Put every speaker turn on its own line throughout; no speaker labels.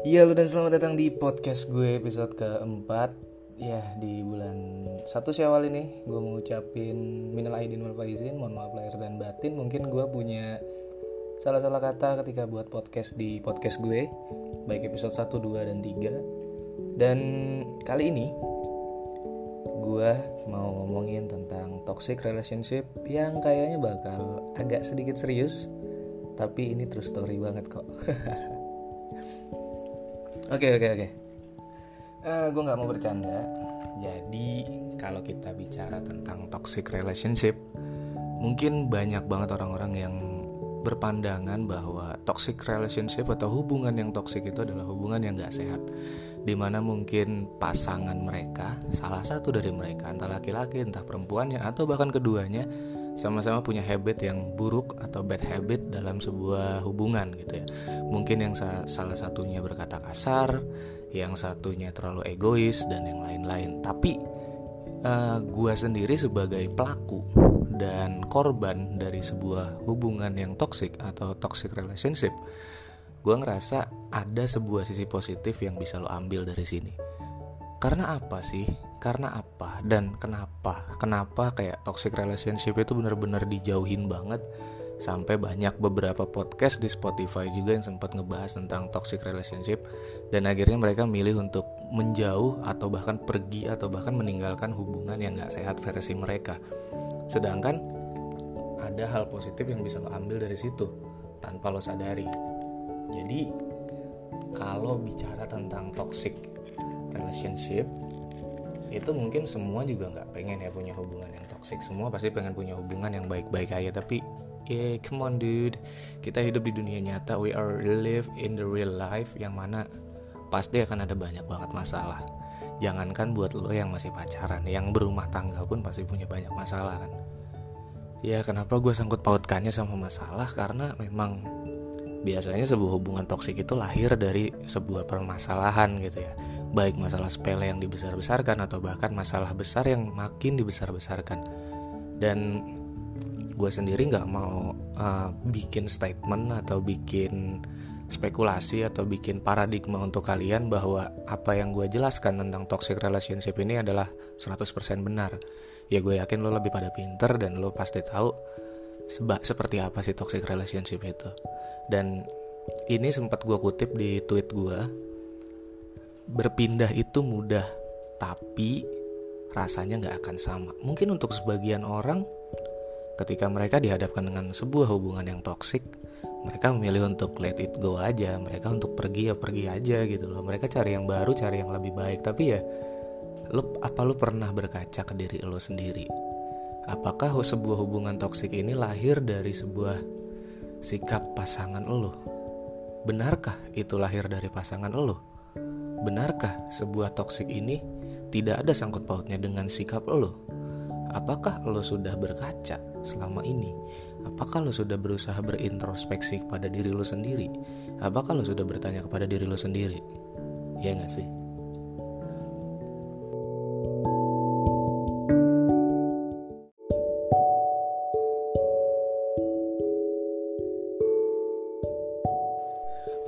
Iya lu dan selamat datang di podcast gue episode keempat. Ya di bulan satu Syawal ini gue mau ngucapin minal aidin wal faizin Mohon maaf lahir dan batin. Mungkin gue punya salah-salah kata ketika buat podcast di podcast gue Baik episode 1, 2, dan 3 Dan kali ini gue mau ngomongin tentang toxic relationship Yang kayaknya bakal agak sedikit serius Tapi ini true story banget kok Oke oke oke. Uh, gue nggak mau bercanda. Jadi kalau kita bicara tentang toxic relationship, mungkin banyak banget orang-orang yang berpandangan bahwa toxic relationship atau hubungan yang toxic itu adalah hubungan yang gak sehat Di mana mungkin pasangan mereka, salah satu dari mereka, entah laki-laki, entah perempuannya, atau bahkan keduanya sama-sama punya habit yang buruk atau bad habit dalam sebuah hubungan gitu ya. Mungkin yang sa salah satunya berkata kasar, yang satunya terlalu egois dan yang lain-lain. Tapi uh, gua sendiri sebagai pelaku dan korban dari sebuah hubungan yang toxic atau toxic relationship, gua ngerasa ada sebuah sisi positif yang bisa lo ambil dari sini. Karena apa sih? Karena apa? Dan kenapa? Kenapa kayak toxic relationship itu benar-benar dijauhin banget? Sampai banyak beberapa podcast di Spotify juga yang sempat ngebahas tentang toxic relationship. Dan akhirnya mereka milih untuk menjauh atau bahkan pergi atau bahkan meninggalkan hubungan yang gak sehat versi mereka. Sedangkan ada hal positif yang bisa lo ambil dari situ tanpa lo sadari. Jadi kalau bicara tentang toxic relationship itu mungkin semua juga nggak pengen ya punya hubungan yang toxic. Semua pasti pengen punya hubungan yang baik-baik aja tapi yeah, come on dude. Kita hidup di dunia nyata. We are live in the real life yang mana pasti akan ada banyak banget masalah. Jangankan buat lo yang masih pacaran yang berumah tangga pun pasti punya banyak masalah kan? Ya kenapa gue sangkut pautkannya sama masalah? Karena memang biasanya sebuah hubungan toksik itu lahir dari sebuah permasalahan gitu ya. Baik masalah sepele yang dibesar-besarkan atau bahkan masalah besar yang makin dibesar-besarkan. Dan gue sendiri nggak mau uh, bikin statement atau bikin spekulasi atau bikin paradigma untuk kalian bahwa apa yang gue jelaskan tentang toxic relationship ini adalah 100% benar. Ya gue yakin lo lebih pada pinter dan lo pasti tahu seba seperti apa sih toxic relationship itu dan ini sempat gue kutip di tweet gue berpindah itu mudah, tapi rasanya nggak akan sama. Mungkin untuk sebagian orang, ketika mereka dihadapkan dengan sebuah hubungan yang toksik, mereka memilih untuk let it go aja. Mereka untuk pergi ya pergi aja gitu loh. Mereka cari yang baru, cari yang lebih baik. Tapi ya, lo apa lo pernah berkaca ke diri lo sendiri? Apakah sebuah hubungan toksik ini lahir dari sebuah sikap pasangan lo? Benarkah itu lahir dari pasangan lo? Benarkah sebuah toksik ini tidak ada sangkut pautnya dengan sikap lo? Apakah lo sudah berkaca selama ini? Apakah lo sudah berusaha berintrospeksi kepada diri lo sendiri? Apakah lo sudah bertanya kepada diri lo sendiri? Ya gak sih?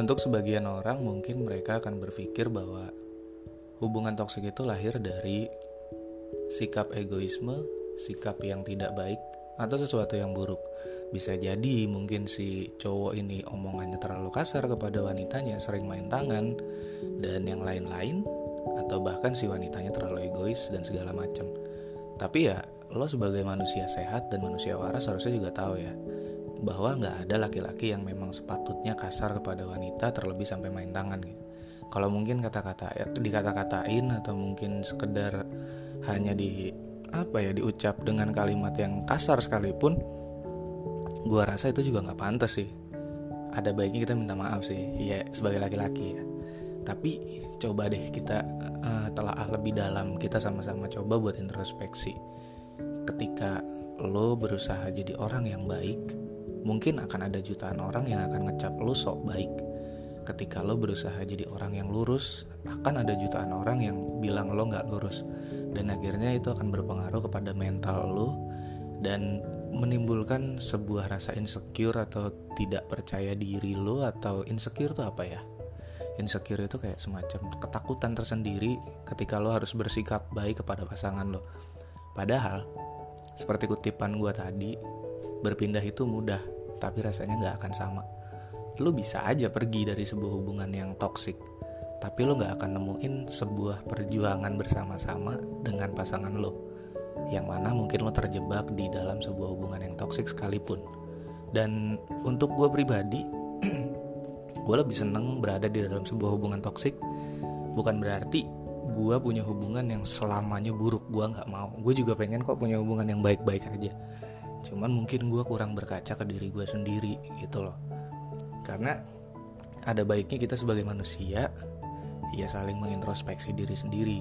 Untuk sebagian orang mungkin mereka akan berpikir bahwa hubungan toksik itu lahir dari sikap egoisme, sikap yang tidak baik, atau sesuatu yang buruk. Bisa jadi mungkin si cowok ini omongannya terlalu kasar kepada wanitanya, sering main tangan, dan yang lain-lain, atau bahkan si wanitanya terlalu egois dan segala macam. Tapi ya, lo sebagai manusia sehat dan manusia waras harusnya juga tahu ya, bahwa nggak ada laki-laki yang memang sepatutnya kasar kepada wanita terlebih sampai main tangan gitu. Kalau mungkin kata-kata ya, dikata-katain atau mungkin sekedar hanya di apa ya diucap dengan kalimat yang kasar sekalipun, gua rasa itu juga nggak pantas sih. Ada baiknya kita minta maaf sih, ya sebagai laki-laki ya. Tapi coba deh kita uh, telaah lebih dalam, kita sama-sama coba buat introspeksi. Ketika lo berusaha jadi orang yang baik, mungkin akan ada jutaan orang yang akan ngecap lo sok baik. Ketika lo berusaha jadi orang yang lurus, akan ada jutaan orang yang bilang lo nggak lurus. Dan akhirnya itu akan berpengaruh kepada mental lo dan menimbulkan sebuah rasa insecure atau tidak percaya diri lo atau insecure itu apa ya? insecure itu kayak semacam ketakutan tersendiri ketika lo harus bersikap baik kepada pasangan lo padahal seperti kutipan gue tadi berpindah itu mudah tapi rasanya nggak akan sama. Lo bisa aja pergi dari sebuah hubungan yang toksik tapi lo nggak akan nemuin sebuah perjuangan bersama-sama dengan pasangan lo yang mana mungkin lo terjebak di dalam sebuah hubungan yang toksik sekalipun. Dan untuk gue pribadi gue lebih seneng berada di dalam sebuah hubungan toksik bukan berarti gue punya hubungan yang selamanya buruk gue nggak mau. Gue juga pengen kok punya hubungan yang baik-baik aja cuman mungkin gue kurang berkaca ke diri gue sendiri gitu loh. Karena ada baiknya kita sebagai manusia ya saling mengintrospeksi diri sendiri.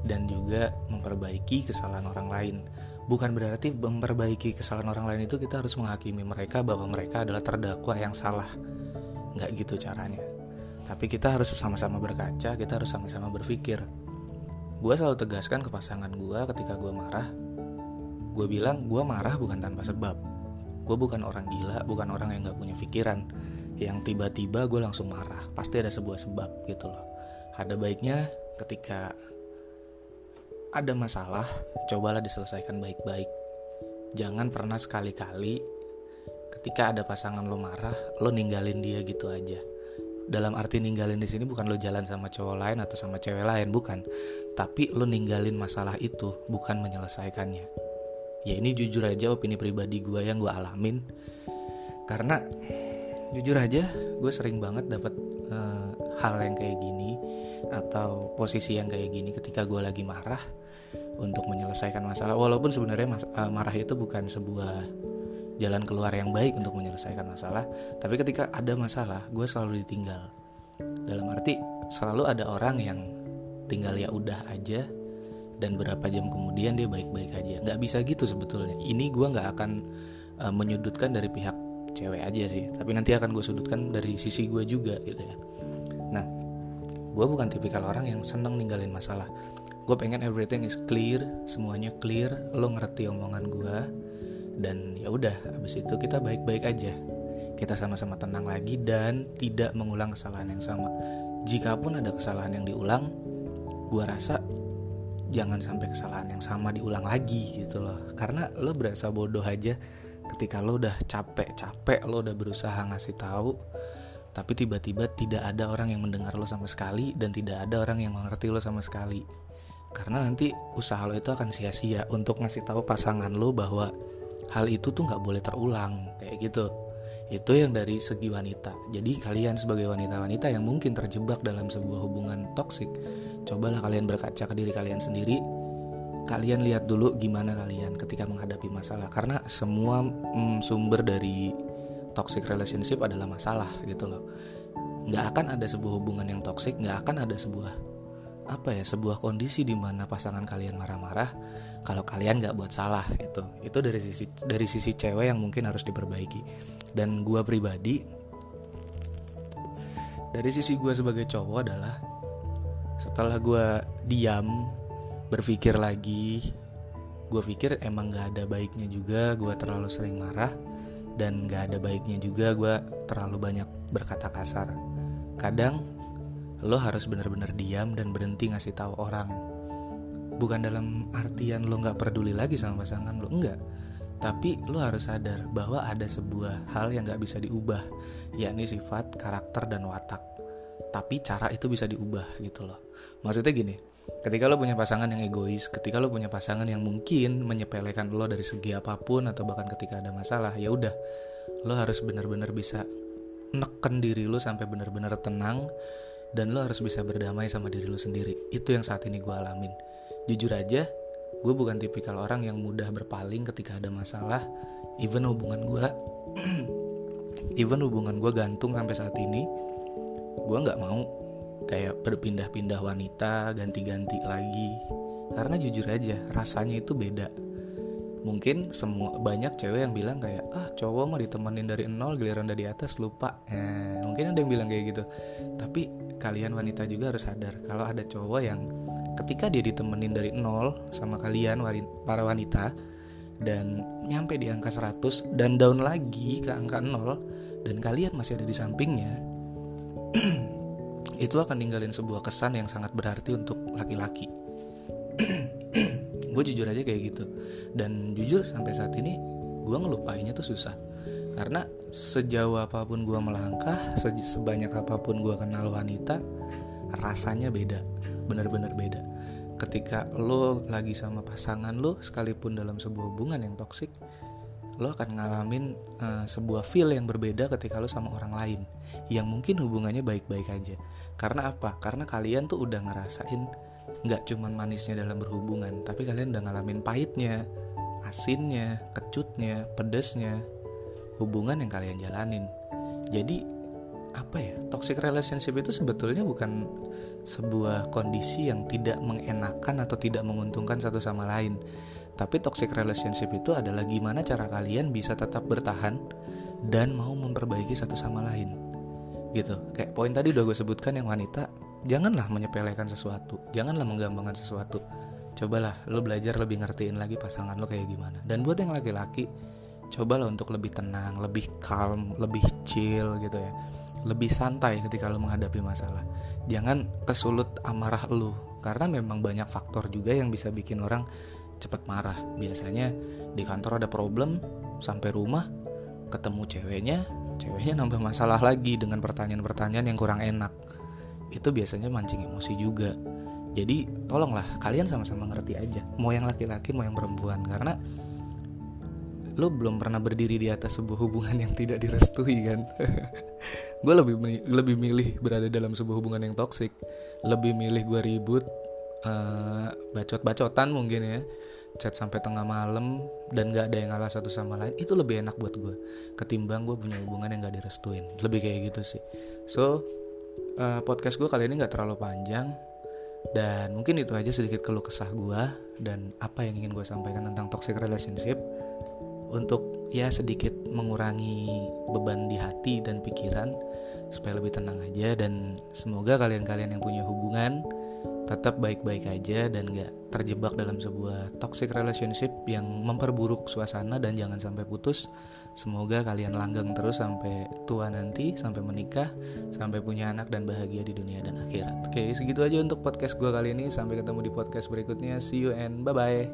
Dan juga memperbaiki kesalahan orang lain. Bukan berarti memperbaiki kesalahan orang lain itu kita harus menghakimi mereka bahwa mereka adalah terdakwa yang salah. Nggak gitu caranya. Tapi kita harus sama-sama berkaca kita harus sama-sama berpikir. Gue selalu tegaskan ke pasangan gue ketika gue marah gue bilang gue marah bukan tanpa sebab. Gue bukan orang gila bukan orang yang nggak punya pikiran. Yang tiba-tiba gue langsung marah. Pasti ada sebuah sebab gitu loh. Ada baiknya ketika ada masalah cobalah diselesaikan baik-baik. Jangan pernah sekali-kali ketika ada pasangan lo marah lo ninggalin dia gitu aja. Dalam arti ninggalin di sini bukan lo jalan sama cowok lain atau sama cewek lain bukan. Tapi lo ninggalin masalah itu bukan menyelesaikannya ya ini jujur aja opini pribadi gue yang gue alamin. Karena jujur aja gue sering banget dapat uh, eh, hal yang kayak gini atau posisi yang kayak gini ketika gue lagi marah untuk menyelesaikan masalah. Walaupun sebenarnya mas, uh, marah itu bukan sebuah jalan keluar yang baik untuk menyelesaikan masalah tapi ketika ada masalah gue selalu ditinggal. Dalam arti selalu ada orang yang tinggal ya udah aja dan berapa jam kemudian dia baik-baik aja. Nggak bisa gitu sebetulnya. Ini gue nggak akan uh, menyudutkan dari pihak cewek aja sih. Tapi nanti akan gue sudutkan dari sisi gue juga gitu ya. Nah gue bukan tipikal orang yang seneng ninggalin masalah. Gue pengen everything is clear semuanya clear lo ngerti omongan gue dan ya udah habis itu kita baik-baik aja. Kita sama-sama tenang lagi dan tidak mengulang kesalahan yang sama. Jikapun ada kesalahan yang diulang gue rasa jangan sampai kesalahan yang sama diulang lagi gitu loh. Karena lo berasa bodoh aja ketika lo udah capek-capek lo udah berusaha ngasih tahu tapi tiba-tiba tidak ada orang yang mendengar lo sama sekali dan tidak ada orang yang mengerti lo sama sekali. Karena nanti usaha lo itu akan sia-sia untuk ngasih tahu pasangan lo bahwa hal itu tuh nggak boleh terulang kayak gitu. Itu yang dari segi wanita. Jadi kalian sebagai wanita-wanita yang mungkin terjebak dalam sebuah hubungan toksik cobalah kalian berkaca ke diri kalian sendiri. Kalian lihat dulu gimana kalian ketika menghadapi masalah. Karena semua mm, sumber dari toxic relationship adalah masalah gitu loh. Nggak akan ada sebuah hubungan yang toksik nggak akan ada sebuah apa ya sebuah kondisi di mana pasangan kalian marah-marah kalau kalian nggak buat salah itu itu dari sisi dari sisi cewek yang mungkin harus diperbaiki. Dan gue pribadi dari sisi gue sebagai cowok adalah setelah gue diam berpikir lagi gue pikir emang nggak ada baiknya juga gue terlalu sering marah dan nggak ada baiknya juga gue terlalu banyak berkata kasar. Kadang lo harus benar-benar diam dan berhenti ngasih tahu orang. Bukan dalam artian lo nggak peduli lagi sama pasangan lo enggak. Tapi lo harus sadar bahwa ada sebuah hal yang nggak bisa diubah yakni sifat karakter dan watak tapi cara itu bisa diubah gitu loh. Maksudnya gini ketika lo punya pasangan yang egois ketika lo punya pasangan yang mungkin menyepelekan lo dari segi apa pun atau bahkan ketika ada masalah ya udah lo harus benar-benar bisa neken diri lo sampai benar-benar tenang dan lo harus bisa berdamai sama diri lo sendiri. Itu yang saat ini gue alamin. Jujur aja gue bukan tipikal orang yang mudah berpaling ketika ada masalah. Even hubungan gue even hubungan gue gantung sampai saat ini gue nggak mau kayak berpindah-pindah wanita ganti-ganti lagi. Karena jujur aja rasanya itu beda. Mungkin semua banyak cewek yang bilang kayak ah cowok mah ditemenin dari nol giliran dari atas lupa. Eh, mungkin ada yang bilang kayak gitu. Tapi kalian wanita juga harus sadar kalau ada cowok yang ketika dia ditemenin dari nol sama kalian para wanita dan nyampe di angka 100 dan down lagi ke angka nol dan kalian masih ada di sampingnya itu akan ninggalin sebuah kesan yang sangat berarti untuk laki-laki. Gue jujur aja kayak gitu. Dan jujur sampai saat ini gue ngelupainnya tuh susah. Karena sejauh apa pun gue melangkah se sebanyak apa pun gue kenal wanita rasanya beda. Bener-bener beda. Ketika lo lagi sama pasangan lo sekalipun dalam sebuah hubungan yang toksik lo akan ngalamin uh, sebuah feel yang berbeda ketika lo sama orang lain. Yang mungkin hubungannya baik-baik aja karena apa? Karena kalian tuh udah ngerasain nggak cuman manisnya dalam berhubungan tapi kalian udah ngalamin pahitnya asinnya kecutnya pedesnya hubungan yang kalian jalanin. Jadi apa ya? Toxic relationship itu sebetulnya bukan sebuah kondisi yang tidak mengenakan atau tidak menguntungkan satu sama lain. Tapi toxic relationship itu adalah gimana cara kalian bisa tetap bertahan dan mau memperbaiki satu sama lain gitu. Kayak poin tadi udah gue sebutkan yang wanita janganlah menyepelekan sesuatu janganlah menggampangkan sesuatu. Cobalah lo belajar lebih ngertiin lagi pasangan lo kayak gimana. Dan buat yang laki-laki cobalah untuk lebih tenang lebih calm lebih chill gitu ya. Lebih santai ketika lo menghadapi masalah. Jangan kesulut amarah lo karena memang banyak faktor juga yang bisa bikin orang cepat marah. Biasanya di kantor ada problem sampai rumah ketemu ceweknya ceweknya nambah masalah lagi dengan pertanyaan-pertanyaan yang kurang enak. Itu biasanya mancing emosi juga. Jadi tolonglah kalian sama-sama ngerti aja. Mau yang laki-laki mau yang perempuan. Karena lo belum pernah berdiri di atas sebuah hubungan yang tidak direstui kan? Gue lebih lebih milih berada dalam sebuah hubungan yang toksik lebih milih gue ribut uh, bacot-bacotan mungkin ya chat sampai tengah malam dan gak ada yang ngalah satu sama lain itu lebih enak buat gue ketimbang gue punya hubungan yang gak direstuin. Lebih kayak gitu sih. So uh, podcast gue kali ini nggak terlalu panjang dan mungkin itu aja sedikit keluh kesah gue dan apa yang ingin gue sampaikan tentang toxic relationship untuk ya sedikit mengurangi beban di hati dan pikiran supaya lebih tenang aja dan semoga kalian-kalian yang punya hubungan tetap baik-baik aja dan gak terjebak dalam sebuah toxic relationship yang memperburuk suasana dan jangan sampai putus. Semoga kalian langgeng terus sampai tua nanti, sampai menikah, sampai punya anak dan bahagia di dunia dan akhirat. Oke, segitu aja untuk podcast gue kali ini. Sampai ketemu di podcast berikutnya. See you and bye-bye.